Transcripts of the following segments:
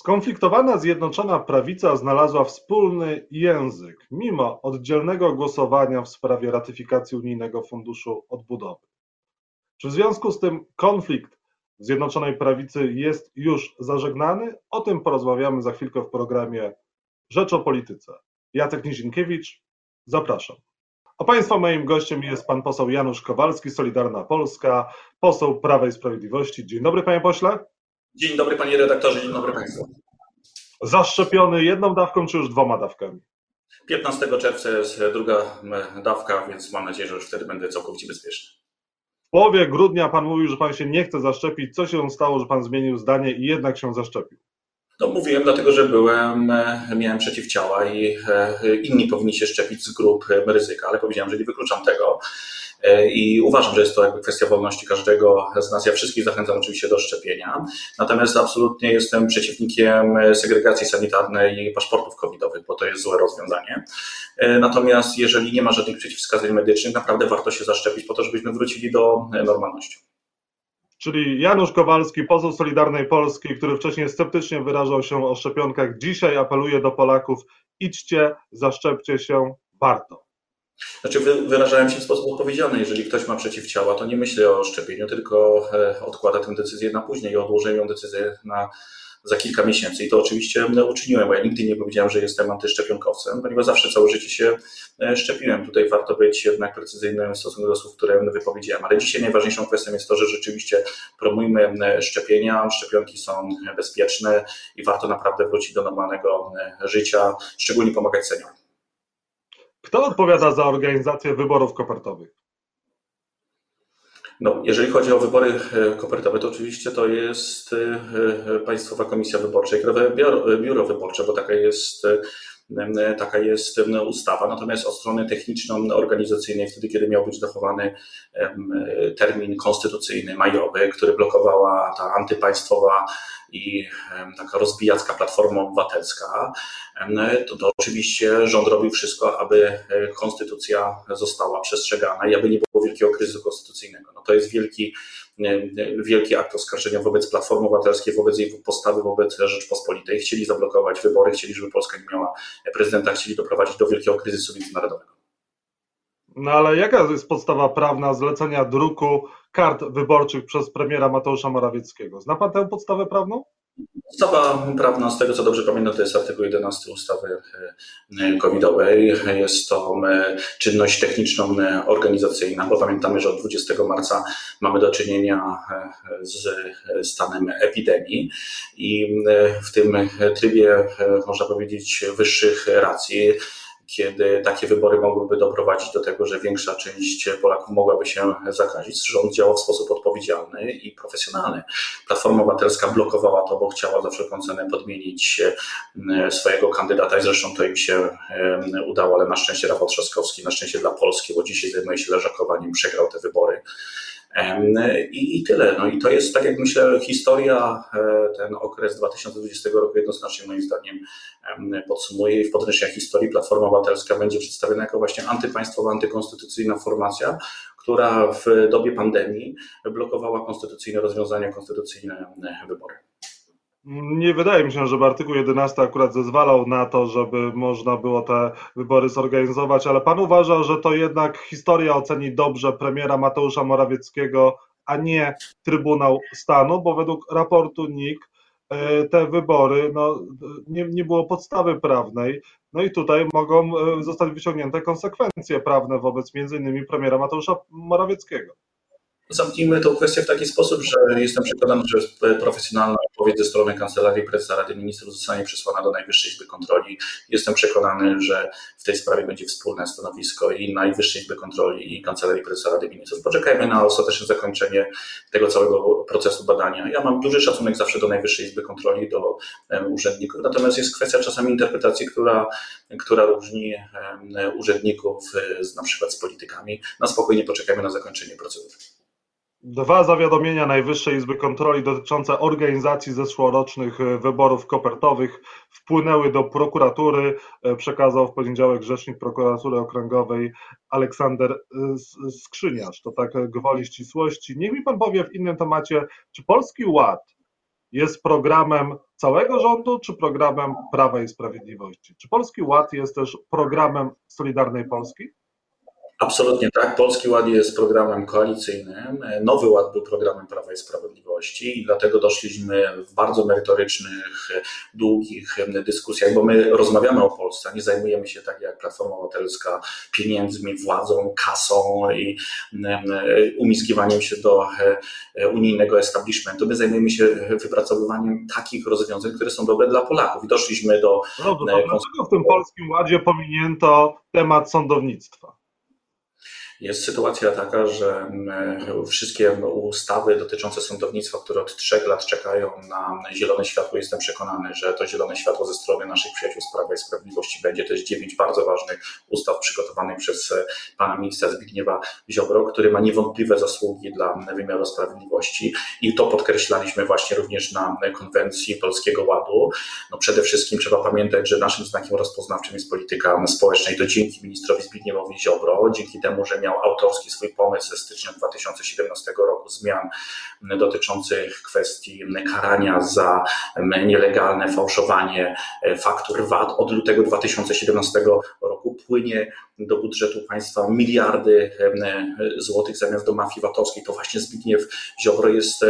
Skonfliktowana Zjednoczona Prawica znalazła wspólny język mimo oddzielnego głosowania w sprawie ratyfikacji Unijnego Funduszu Odbudowy. Czy w związku z tym konflikt w Zjednoczonej Prawicy jest już zażegnany? O tym porozmawiamy za chwilkę w programie Rzecz o Polityce. Jacek Nizinkiewicz, zapraszam. A Państwa moim gościem jest pan poseł Janusz Kowalski, Solidarna Polska, poseł Prawa i Sprawiedliwości. Dzień dobry, panie pośle. Dzień dobry panie redaktorze, dzień dobry państwu. Zaszczepiony jedną dawką czy już dwoma dawkami? 15 czerwca jest druga dawka, więc mam nadzieję, że już wtedy będę całkowicie bezpieczny. W połowie grudnia pan mówił, że pan się nie chce zaszczepić. Co się stało, że pan zmienił zdanie i jednak się zaszczepił? No mówiłem dlatego, że byłem, miałem przeciwciała i e, inni powinni się szczepić z grup ryzyka, ale powiedziałem, że nie wykluczam tego. E, I uważam, że jest to jakby kwestia wolności każdego z nas. Ja wszystkich zachęcam oczywiście do szczepienia. Natomiast absolutnie jestem przeciwnikiem segregacji sanitarnej i paszportów covidowych, bo to jest złe rozwiązanie. E, natomiast jeżeli nie ma żadnych przeciwwskazań medycznych, naprawdę warto się zaszczepić po to, żebyśmy wrócili do normalności. Czyli Janusz Kowalski, poseł Solidarnej Polski, który wcześniej sceptycznie wyrażał się o szczepionkach, dzisiaj apeluje do Polaków: idźcie, zaszczepcie się, warto. Znaczy wyrażałem się w sposób odpowiedzialny. Jeżeli ktoś ma przeciwciała, to nie myśli o szczepieniu, tylko e, odkłada tę decyzję na później i odłoży ją decyzję na za kilka miesięcy. I to oczywiście uczyniłem, bo ja nigdy nie powiedziałem, że jestem antyszczepionkowcem, ponieważ zawsze całe życie się e, szczepiłem. Tutaj warto być jednak precyzyjnym w stosunku do słów, które wypowiedziałem. Ale dzisiaj najważniejszą kwestią jest to, że rzeczywiście promujmy szczepienia. Szczepionki są bezpieczne i warto naprawdę wrócić do normalnego życia, szczególnie pomagać seniorom. Kto odpowiada za organizację wyborów kopertowych? No, jeżeli chodzi o wybory e, kopertowe, to oczywiście to jest e, e, Państwowa Komisja Wyborcza i Krajowe Biuro Wyborcze, bo taka jest taka jest ustawa. Natomiast od strony techniczno-organizacyjnej, wtedy kiedy miał być dochowany termin konstytucyjny majowy, który blokowała ta antypaństwowa i taka rozbijacka Platforma Obywatelska, to, to oczywiście rząd robił wszystko, aby e, konstytucja została przestrzegana i aby nie było wielkiego kryzysu konstytucyjnego. No to jest wielki, wielki akt oskarżenia wobec Platformy Obywatelskiej, wobec jej postawy wobec Rzeczpospolitej. Chcieli zablokować wybory, chcieli, żeby Polska nie miała prezydenta, chcieli doprowadzić do wielkiego kryzysu międzynarodowego. No ale jaka jest podstawa prawna zlecenia druku kart wyborczych przez premiera Mateusza Morawieckiego? Zna pan tę podstawę prawną? Podstawa prawna, z tego co dobrze pamiętam, to jest artykuł 11 ustawy e, covidowej. Jest to e, czynność techniczno-organizacyjna, bo pamiętamy, że od 20 marca mamy do czynienia e, z stanem epidemii i w tym trybie, można powiedzieć, wyższych racji kiedy takie wybory mogłyby doprowadzić do tego, że większa część Polaków mogłaby się zakazić. Rząd działał w sposób odpowiedzialny i profesjonalny. Platforma Obywatelska blokowała to, bo chciała za wszelką cenę podmienić e, swojego kandydata i zresztą to im się e, udało, ale na szczęście Rafał Trzaskowski, na szczęście dla Polski, bo dzisiaj zajmuje się leżakowaniem, przegrał te wybory i, I tyle. No i to jest, tak jak myślę, historia, e, ten okres 2020 roku jednoznacznie moim zdaniem podsumuje i w podręczniach historii Platforma Obywatelska będzie przedstawiona jako właśnie antypaństwowa, antykonstytucyjna formacja, która w dobie pandemii blokowała konstytucyjne rozwiązania, konstytucyjne wybory. Nie wydaje mi się, żeby artykuł 11 akurat zezwalał na to, żeby można było te wybory zorganizować, ale pan uważa, że to jednak historia oceni dobrze premiera Mateusza Morawieckiego, a nie Trybunał Stanu, bo według raportu NIK e, te wybory no, nie, nie było podstawy prawnej. No i tutaj mogą e, zostać wyciągnięte konsekwencje prawne wobec między innymi premiera Mateusza Morawieckiego. Zamknijmy tę kwestię w taki sposób, że jestem przekonany, że profesjonalna odpowiedź ze strony Kancelarii Prezesa Rady Ministrów zostanie przesłana do Najwyższej Izby Kontroli. Jestem przekonany, że w tej sprawie będzie wspólne stanowisko i Najwyższej Izby Kontroli i Kancelarii Prezesa Rady Ministrów. Poczekajmy na ostateczne zakończenie tego całego procesu badania. Ja mam duży szacunek zawsze do Najwyższej Izby Kontroli, do urzędników, natomiast jest kwestia czasami interpretacji, która, która różni urzędników z, na przykład z politykami. Na spokojnie poczekajmy na zakończenie procedury. Dwa zawiadomienia Najwyższej Izby Kontroli dotyczące organizacji zeszłorocznych e, wyborów kopertowych wpłynęły do prokuratury. E, przekazał w poniedziałek rzecznik prokuratury okręgowej Aleksander e, Skrzyniarz. To tak gwoli ścisłości. Niech mi pan powie w innym temacie, czy Polski Ład jest programem całego rządu, czy programem Prawa i Sprawiedliwości? Czy Polski Ład jest też programem Solidarnej Polski? Absolutnie tak. Polski Ład jest programem koalicyjnym. Nowy Ład był programem Prawa i Sprawiedliwości i dlatego doszliśmy w bardzo merytorycznych, długich dyskusjach, bo my rozmawiamy o Polsce, nie zajmujemy się tak jak Platforma Obywatelska pieniędzmi, władzą, kasą i umiskiwaniem się do unijnego establishmentu. My zajmujemy się wypracowywaniem takich rozwiązań, które są dobre dla Polaków i doszliśmy do... No, to dlaczego w tym Polskim Ładzie pominięto temat sądownictwa? Jest sytuacja taka, że mm, wszystkie ustawy dotyczące sądownictwa, które od trzech lat czekają na zielone światło, jestem przekonany, że to zielone światło ze strony naszych przyjaciół z Prawa i Sprawiedliwości będzie. To jest dziewięć bardzo ważnych ustaw przygotowanych przez e, pana ministra Zbigniewa Ziobro, który ma niewątpliwe zasługi dla wymiaru sprawiedliwości i to podkreślaliśmy właśnie również na konwencji Polskiego Ładu. No przede wszystkim trzeba pamiętać, że naszym znakiem rozpoznawczym jest polityka społeczna i to dzięki ministrowi Zbigniewowi Ziobro, dzięki temu, że miał miał autorski swój pomysł ze stycznia 2017 roku zmian dotyczących kwestii karania za nielegalne fałszowanie faktur VAT. Od lutego 2017 roku płynie do budżetu państwa miliardy złotych zamiast do mafii VAT-owskiej. To właśnie Zbigniew Ziobro jest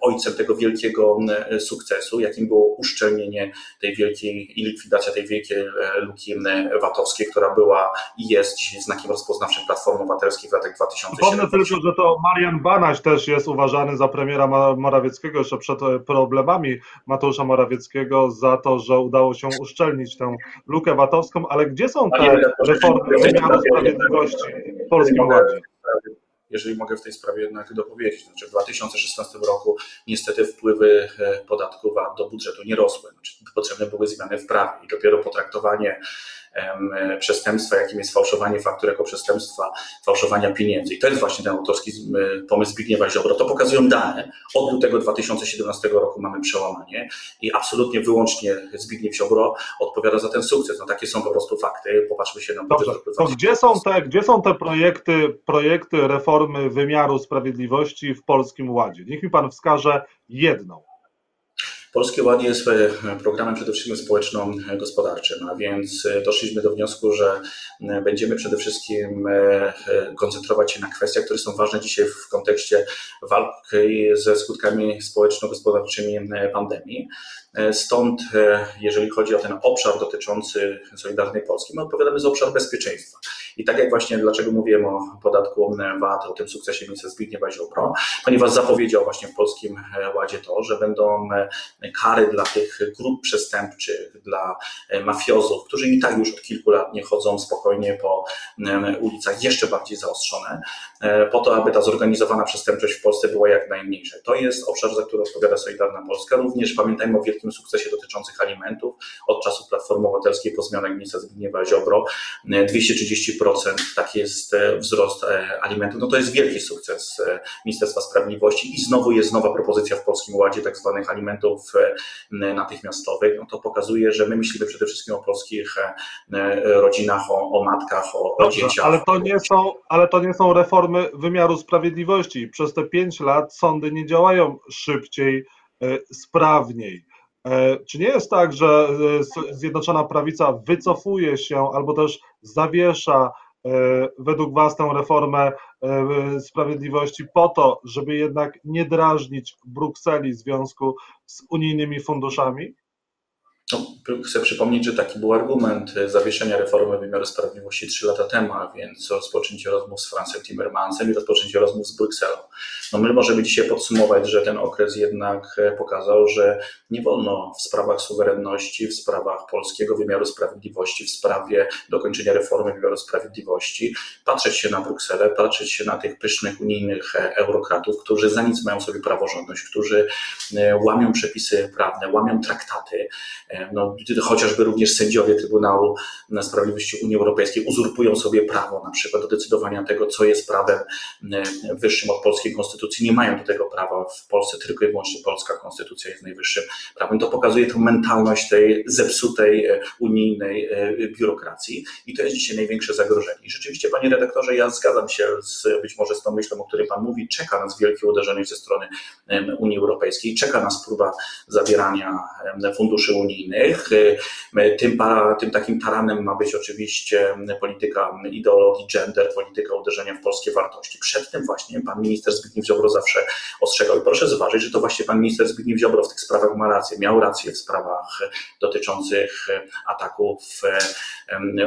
ojcem tego wielkiego sukcesu, jakim było uszczelnienie tej wielkiej i likwidacja tej wielkiej luki VAT-owskiej, która była i jest dzisiaj znakiem rozpoznawczym Platformy Obywatelskiej w latach 2007 Przypomnę tylko, że to Marian Banaś też jest uważany za premiera Morawieckiego jeszcze przed e, problemami Mateusza Morawieckiego za to, że udało się uszczelnić tę lukę VAT-owską, ale gdzie są te reformy wymiaru sprawiedliwości w Polskim Ładzie? jeżeli mogę w tej sprawie jednak dopowiedzieć. Znaczy w 2016 roku niestety wpływy e, podatku VAT do budżetu nie rosły. Znaczy, potrzebne były zmiany w prawie i dopiero potraktowanie przestępstwa, jakim jest fałszowanie faktur jako przestępstwa fałszowania pieniędzy. I to jest właśnie ten autorski pomysł Zbigniewa Ziobro. To pokazują dane. Od lutego 2017 roku mamy przełamanie i absolutnie wyłącznie Zbigniew Ziobro odpowiada za ten sukces. No takie są po prostu fakty. Popatrzmy się na budżet. Dobrze. To gdzie są te, gdzie są te projekty, projekty reformy wymiaru sprawiedliwości w Polskim Ładzie? Niech mi pan wskaże jedną. Polskie Ład jest e, programem przede wszystkim społeczno-gospodarczym, a więc e, doszliśmy do wniosku, że e, będziemy przede wszystkim koncentrować się na kwestiach, które są ważne dzisiaj w kontekście walki ze skutkami społeczno-gospodarczymi pandemii. Stąd, jeżeli chodzi o ten obszar dotyczący Solidarnej Polski, my odpowiadamy za obszar bezpieczeństwa. I tak jak właśnie dlaczego mówiłem o podatku VAT, o tym sukcesie ministra Zbigniewa Ziobro, ponieważ zapowiedział właśnie w Polskim Ładzie to, że będą kary dla tych grup przestępczych, dla mafiozów, którzy i tak już od kilku lat nie chodzą spokojnie po ulicach, jeszcze bardziej zaostrzone, po to, aby ta zorganizowana przestępczość w Polsce była jak najmniejsza. To jest obszar, za który odpowiada Solidarna Polska. Również pamiętajmy o wielkim sukcesie dotyczących alimentów. Od czasu Platformy Obywatelskiej po zmianach ministra Zbigniewa Ziobro 230% taki jest e, wzrost e, alimentów. No to jest wielki sukces e, Ministerstwa Sprawiedliwości i znowu jest nowa propozycja w Polskim Ładzie tak zwanych alimentów natychmiastowych. No to pokazuje, że my myślimy przede wszystkim o polskich rodzinach, o, o matkach, o, Dobrze, o dzieciach. Ale to, nie są, ale to nie są reformy wymiaru sprawiedliwości. Przez te pięć lat sądy nie działają szybciej, sprawniej. Czy nie jest tak, że Zjednoczona Prawica wycofuje się albo też zawiesza E, według Was tę reformę e, sprawiedliwości po to, żeby jednak nie drażnić Brukseli w związku z unijnymi funduszami? Chcę przypomnieć, że taki był argument zawieszenia reformy wymiaru sprawiedliwości trzy lata temu, a więc rozpoczęcie rozmów z Francem Timmermansem i rozpoczęcie rozmów z Brukselą. No my możemy dzisiaj podsumować, że ten okres jednak pokazał, że nie wolno w sprawach suwerenności, w sprawach polskiego wymiaru sprawiedliwości, w sprawie dokończenia reformy wymiaru sprawiedliwości patrzeć się na Brukselę, patrzeć się na tych pysznych unijnych eurokratów, którzy za nic mają sobie praworządność, którzy łamią przepisy prawne, łamią traktaty, no, chociażby również sędziowie Trybunału Sprawiedliwości Unii Europejskiej uzurpują sobie prawo na przykład do decydowania tego, co jest prawem wyższym od polskiej konstytucji. Nie mają do tego prawa w Polsce, tylko i wyłącznie polska konstytucja jest najwyższym prawem. To pokazuje tę mentalność tej zepsutej unijnej biurokracji i to jest dzisiaj największe zagrożenie. I rzeczywiście, panie redaktorze, ja zgadzam się z, być może z tą myślą, o której pan mówi, czeka nas wielkie uderzenie ze strony Unii Europejskiej, czeka nas próba zabierania funduszy unijnych. Tym, tym takim taranem ma być oczywiście polityka ideologii gender, polityka uderzenia w polskie wartości. Przed tym właśnie pan minister Zbigniew Ziobro zawsze ostrzegał. I proszę zważyć, że to właśnie pan minister Zbigniew Ziobro w tych sprawach ma rację, miał rację w sprawach dotyczących ataków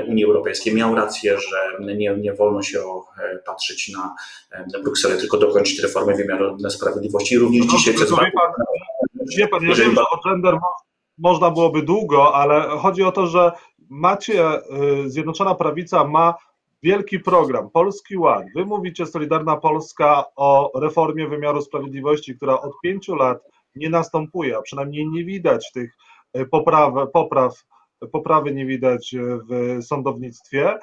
Unii Europejskiej, miał rację, że nie, nie wolno się patrzeć na Brukselę, tylko dokończyć reformy wymiaru sprawiedliwości. I również no, dzisiaj... Wie pan, wie pan, ja wiem, że o gender można byłoby długo, ale chodzi o to, że macie, y, Zjednoczona Prawica ma wielki program, Polski Ład. Wy mówicie Solidarna Polska o reformie wymiaru sprawiedliwości, która od pięciu lat nie następuje, a przynajmniej nie widać tych y, popraw, popraw poprawy nie widać w sądownictwie.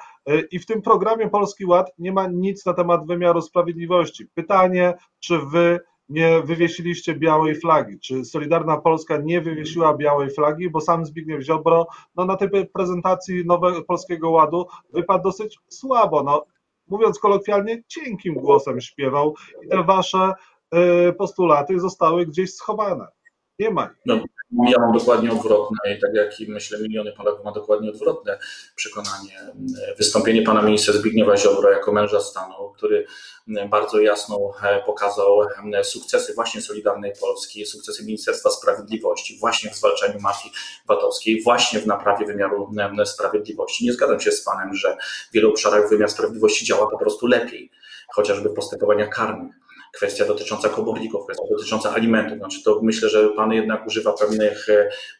I w tym programie Polski Ład nie ma nic na temat wymiaru sprawiedliwości. Pytanie, czy wy nie wywiesiliście białej flagi? Czy Solidarna Polska nie wywiesiła białej flagi? Bo sam Zbigniew Ziobro no, na tej prezentacji Nowego Polskiego Ładu wypadł dosyć słabo. No, mówiąc kolokwialnie, cienkim głosem śpiewał i te wasze y, postulaty zostały gdzieś schowane. Nie ma. No, ja mam dokładnie odwrotne i tak jak i myślę miliony Polaków ma dokładnie odwrotne przekonanie. Wystąpienie pana ministra Zbigniewa Ziobro jako męża stanu, który bardzo jasno e, pokazał e, sukcesy właśnie Solidarnej Polski, sukcesy Ministerstwa Sprawiedliwości właśnie w zwalczaniu mafii VAT-owskiej, właśnie w naprawie wymiaru e, sprawiedliwości. Nie zgadzam się z panem, że w wielu obszarach wymiar sprawiedliwości działa po prostu lepiej, chociażby w postępowaniach karnych kwestia dotycząca komorników, kwestia dotycząca alimentów. Znaczy to myślę, że Pan jednak używa pewnych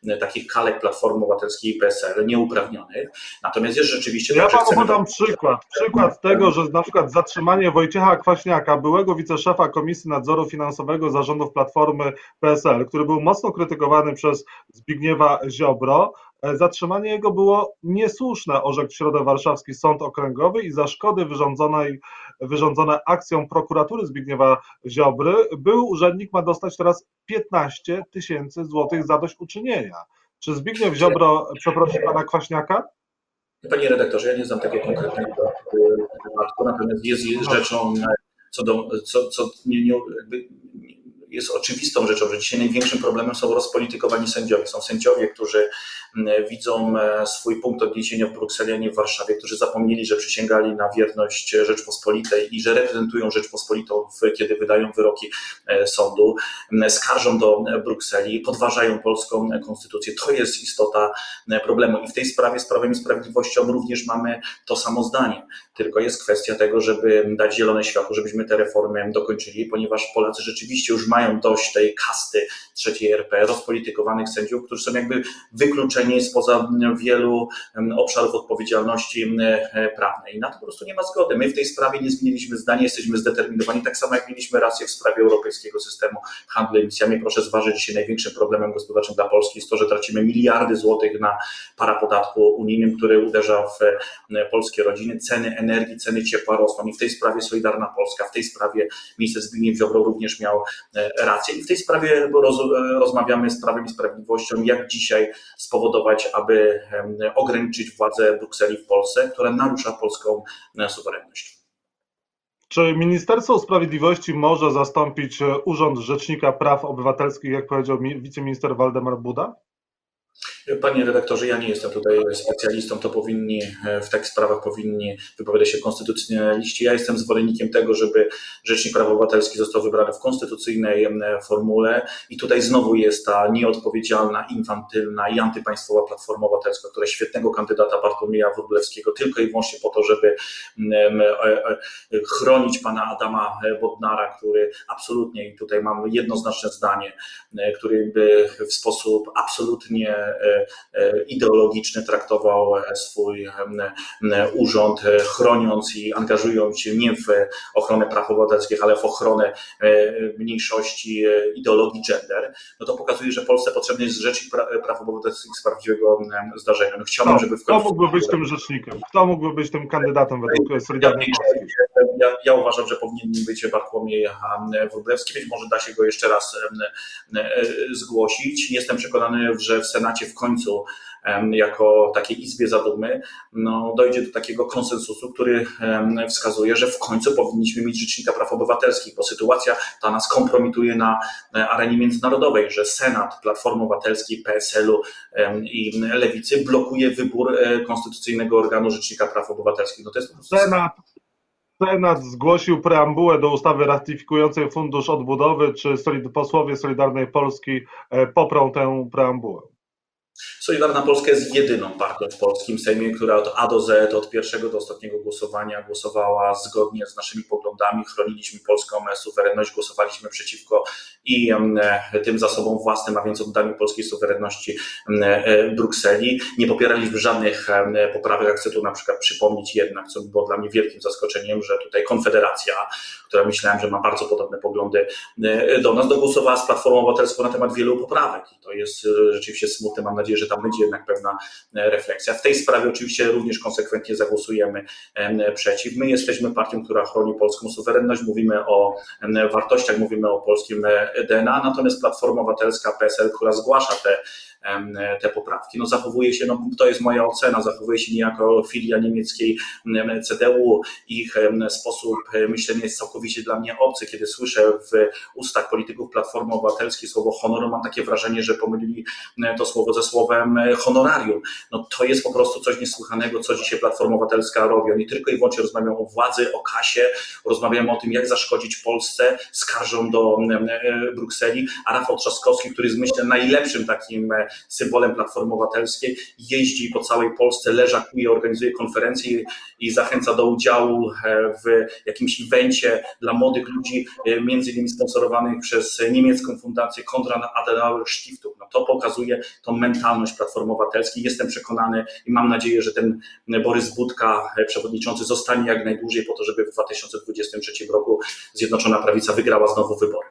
e, takich kalek Platformy Obywatelskiej i PSL nieuprawnionych. Natomiast jest rzeczywiście... Ja Panu podam przykład. Przykład tego, że na przykład zatrzymanie Wojciecha Kwaśniaka, byłego wiceszefa Komisji Nadzoru Finansowego zarządów Platformy PSL, który był mocno krytykowany przez Zbigniewa Ziobro, zatrzymanie jego było niesłuszne, orzekł w środę warszawski sąd okręgowy i za szkody wyrządzonej, wyrządzone akcją prokuratury Zbigniewa Ziobry, był urzędnik ma dostać teraz 15 tysięcy złotych zadośćuczynienia. Czy Zbigniew Ziobro przeprosi pana Kwaśniaka? Panie redaktorze, ja nie znam takiego konkretnego przypadku, natomiast jest rzeczą, co, do, co, co nie, nie, jest oczywistą rzeczą, że dzisiaj największym problemem są rozpolitykowani sędziowie. Są sędziowie, którzy mm, widzą e, swój punkt odniesienia w Brukseli, a nie w Warszawie, którzy zapomnieli, że przysięgali na wierność Rzeczpospolitej i że reprezentują Rzeczpospolitą, kiedy wydają wyroki e, sądu, mm, skarżą do Brukseli, podważają polską konstytucję. To jest istota e, problemu. I w tej sprawie, z Prawem i Sprawiedliwością również mamy to samo zdanie. Tylko jest kwestia tego, żeby dać zielone światło, żebyśmy te reformy dokończyli, ponieważ Polacy rzeczywiście już mają mają dość tej kasty trzeciej RP, rozpolitykowanych sędziów, którzy są jakby wykluczeni spoza wielu obszarów odpowiedzialności e, prawnej. I na to po prostu nie ma zgody. My w tej sprawie nie zmieniliśmy zdania, jesteśmy zdeterminowani, tak samo jak mieliśmy rację w sprawie europejskiego systemu handlu emisjami. Proszę zważyć, dzisiaj największym problemem gospodarczym dla Polski jest to, że tracimy miliardy złotych na parapodatku unijnym, który uderza w e, polskie rodziny. Ceny energii, ceny ciepła rosną i w tej sprawie Solidarna Polska, w tej sprawie minister Zbigniew Ziobro również miał e, rację. I w tej sprawie roz, rozmawiamy z Prawem i Sprawiedliwością, jak dzisiaj spowodować, aby ograniczyć władzę Brukseli w Polsce, która narusza polską e, suwerenność. Czy Ministerstwo Sprawiedliwości może zastąpić e, Urząd Rzecznika Praw Obywatelskich, jak powiedział wiceminister Waldemar Buda? Panie redaktorze, ja nie jestem tutaj specjalistą, to powinni w takich sprawach powinni wypowiadać się konstytucjonaliści. Ja jestem zwolennikiem tego, żeby Rzecznik Praw Obywatelskich został wybrany w konstytucyjnej formule i tutaj znowu jest ta nieodpowiedzialna, infantylna i antypaństwowa Platforma Obywatelska, która świetnego kandydata Bartłomieja Wróblewskiego tylko i wyłącznie po to, żeby e, e, chronić pana Adama Bodnara, który absolutnie, i tutaj mam jednoznaczne zdanie, który by w sposób absolutnie e, ideologiczny traktował swój urząd, chroniąc i angażując się nie w ochronę praw obywatelskich, ale w ochronę mniejszości ideologii gender, no to pokazuje, że Polsce potrzebny jest rzecznik praw obywatelskich z prawdziwego zdarzenia. No chciałbym, żeby w końcu... Kto mógłby być tym rzecznikiem? Kto mógłby być tym kandydatem według Solidarnej Polski? Ja, ja uważam, że powinien być Bartłomiej Wróblewski. Być może da się go jeszcze raz zgłosić. Jestem przekonany, że w Senacie w końcu jako takiej izbie zadumy, no, dojdzie do takiego konsensusu, który wskazuje, że w końcu powinniśmy mieć Rzecznika Praw Obywatelskich, bo sytuacja ta nas kompromituje na e, arenie międzynarodowej, że Senat Platformy Obywatelskiej, PSL-u i Lewicy blokuje wybór e, konstytucyjnego organu Rzecznika Praw Obywatelskich. No to jest. Senat Senat zgłosił preambułę do ustawy ratyfikującej Fundusz Odbudowy. Czy posłowie Solidarnej Polski e, poprą tę preambułę? Solidarna Polska jest jedyną partią w polskim Sejmie, która od A do Z, od pierwszego do ostatniego głosowania głosowała zgodnie z naszymi poglądami, chroniliśmy polską suwerenność, głosowaliśmy przeciwko i tym zasobom własnym, a więc oddaniu polskiej suwerenności e, Brukseli. Nie popieraliśmy żadnych poprawek, chcę tu na przykład przypomnieć jednak, co było dla mnie wielkim zaskoczeniem, że tutaj Konfederacja, która myślałem, że ma bardzo podobne poglądy e, do nas, dogłosowała z Platformą Obywatelską na temat wielu poprawek. I to jest e, rzeczywiście smutne, mam nadzieję, że tam będzie jednak pewna refleksja. W tej sprawie oczywiście również konsekwentnie zagłosujemy przeciw. My jesteśmy partią, która chroni polską suwerenność, mówimy o wartościach, mówimy o polskim DNA, natomiast Platforma Obywatelska, PSL, która zgłasza te te poprawki. No zachowuje się, no to jest moja ocena, zachowuje się niejako filia niemieckiej CDU. Ich sposób myślenia jest całkowicie dla mnie obcy. Kiedy słyszę w ustach polityków Platformy Obywatelskiej słowo honor, mam takie wrażenie, że pomylili to słowo ze słowem honorarium. No to jest po prostu coś niesłychanego, co dzisiaj Platforma Obywatelska robi. Oni tylko i wyłącznie rozmawiają o władzy, o kasie, rozmawiają o tym, jak zaszkodzić Polsce, skarżą do Brukseli, a Rafał Trzaskowski, który jest myślę najlepszym takim symbolem Platformy Obywatelskiej, jeździ po całej Polsce, leżakuje, organizuje konferencje i zachęca do udziału e, w jakimś evencie dla młodych ludzi, e, między innymi sponsorowanych przez niemiecką fundację Konrad Adenauer Stiftung. No to pokazuje tą mentalność Platformy Obywatelskiej. Jestem przekonany i mam nadzieję, że ten Borys Budka, e, przewodniczący, zostanie jak najdłużej po to, żeby w 2023 roku Zjednoczona Prawica wygrała znowu wybory.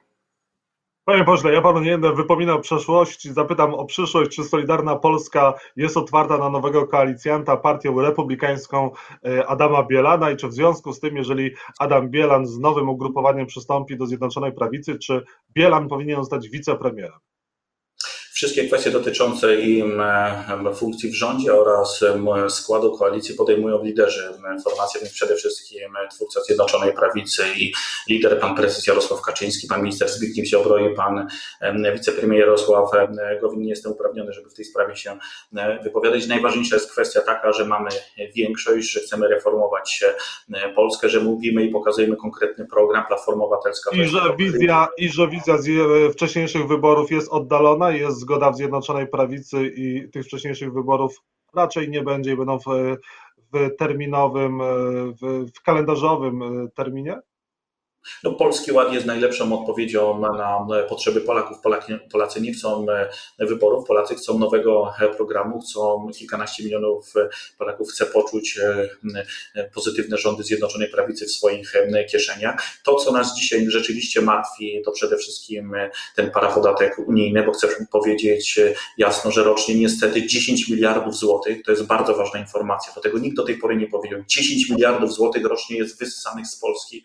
Panie pośle, ja panu nie będę wypominał przeszłości, zapytam o przyszłość. Czy Solidarna Polska jest otwarta na nowego koalicjanta, partię republikańską e, Adama Bielana i czy w związku z tym, jeżeli Adam Bielan z nowym ugrupowaniem przystąpi do Zjednoczonej Prawicy, czy Bielan powinien zostać wicepremierem? Wszystkie kwestie dotyczące im e, funkcji w rządzie oraz składu koalicji podejmują liderzy formacji, więc przede wszystkim twórca Zjednoczonej Prawicy i lider pan prezes Jarosław Kaczyński, pan minister Zbigniew Ziobro i pan wicepremier Jarosław Gowin. Nie jestem uprawniony, żeby w tej sprawie się wypowiadać. Najważniejsza jest kwestia taka, że mamy większość, że chcemy reformować Polskę, że mówimy i pokazujemy konkretny program Platforma Obywatelska. I że wizja, i że wizja z e, wcześniejszych wyborów jest oddalona, jest zgoda w Zjednoczonej Prawicy i tych wcześniejszych wyborów raczej nie będzie i będą w, w terminowym, w, w kalendarzowym e, terminie? No, Polski Ład jest najlepszą odpowiedzią na potrzeby Polaków. Polacy nie chcą e, wyborów, Polacy chcą nowego e, programu, chcą kilkanaście milionów e, Polaków chce poczuć pozytywne rządy Zjednoczonej Prawicy w swoich kieszeniach. To, co nas dzisiaj rzeczywiście martwi, to przede wszystkim ten parapodatek unijny, bo chcę powiedzieć jasno, że rocznie niestety 10 miliardów złotych, to jest bardzo ważna informacja, bo tego nikt do tej pory nie powiedział, 10 miliardów złotych rocznie jest wysysanych z Polski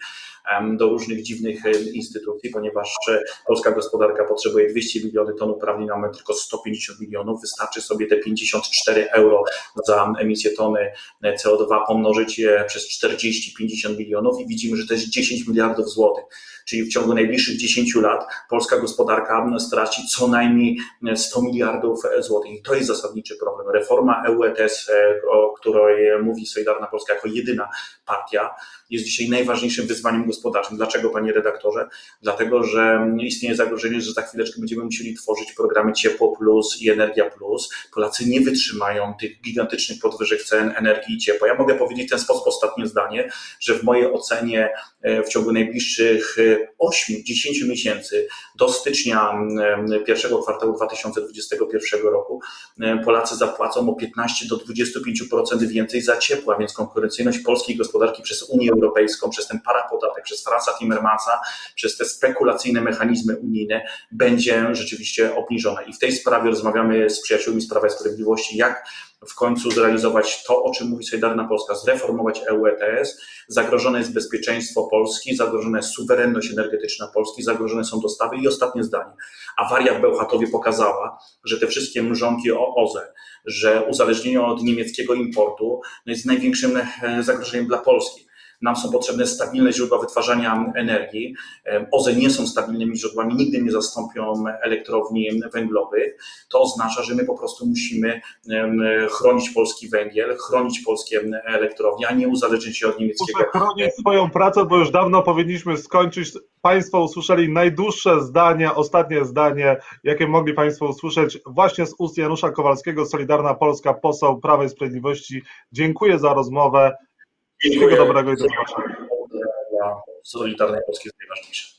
do różnych dziwnych instytucji, ponieważ e, polska gospodarka potrzebuje 200 milionów ton uprawnień, mamy tylko 150 milionów. Wystarczy sobie te 54 euro za emisję tony e, CO2 pomnożyć je przez 40-50 milionów i widzimy, że to jest 10 miliardów złotych czyli w ciągu najbliższych 10 lat polska gospodarka straci co najmniej 100 miliardów złotych. I to jest zasadniczy problem. Reforma EU ETS, o której mówi Solidarna Polska jako jedyna partia, jest dzisiaj najważniejszym wyzwaniem gospodarczym. Dlaczego, panie redaktorze? Dlatego, że istnieje zagrożenie, że za chwileczkę będziemy musieli tworzyć programy Ciepło Plus i Energia Plus. Polacy nie wytrzymają tych gigantycznych podwyżek cen energii i ciepła. Ja mogę powiedzieć w ten sposób ostatnie zdanie, że w mojej ocenie e, w ciągu najbliższych 8-10 miesięcy do stycznia pierwszego kwartału 2021 roku Polacy zapłacą o 15 do 25% więcej za ciepła, więc konkurencyjność polskiej gospodarki przez Unię Europejską, przez ten parapodatek, przez Franza Timmermansa, przez te spekulacyjne mechanizmy unijne będzie rzeczywiście obniżona. I w tej sprawie rozmawiamy z przyjaciółmi z Prawa i Sprawiedliwości, jak w końcu zrealizować to, o czym mówi Solidarna Polska, zreformować EU ETS. Zagrożone jest bezpieczeństwo Polski, zagrożona jest suwerenność energetyczna Polski, zagrożone są dostawy i ostatnie zdanie. Awaria w Bełchatowie pokazała, że te wszystkie mrzonki o OZE, że uzależnienie od niemieckiego importu no jest największym e, zagrożeniem dla Polski nam są potrzebne stabilne źródła wytwarzania energii. OZE nie są stabilnymi źródłami, nigdy nie zastąpią elektrowni węglowych. To oznacza, że my po prostu musimy chronić polski węgiel, chronić polskie elektrownie, a nie uzależnić się od niemieckiego. Muszę chronić swoją pracę, bo już dawno powinniśmy skończyć. Państwo usłyszeli najdłuższe zdanie, ostatnie zdanie, jakie mogli Państwo usłyszeć właśnie z ust Janusza Kowalskiego, Solidarna Polska, poseł Prawa i Sprawiedliwości. Dziękuję za rozmowę. Wszystkiego dobrego i do zobaczenia. Dla Solidarnej Polski jest najważniejsze.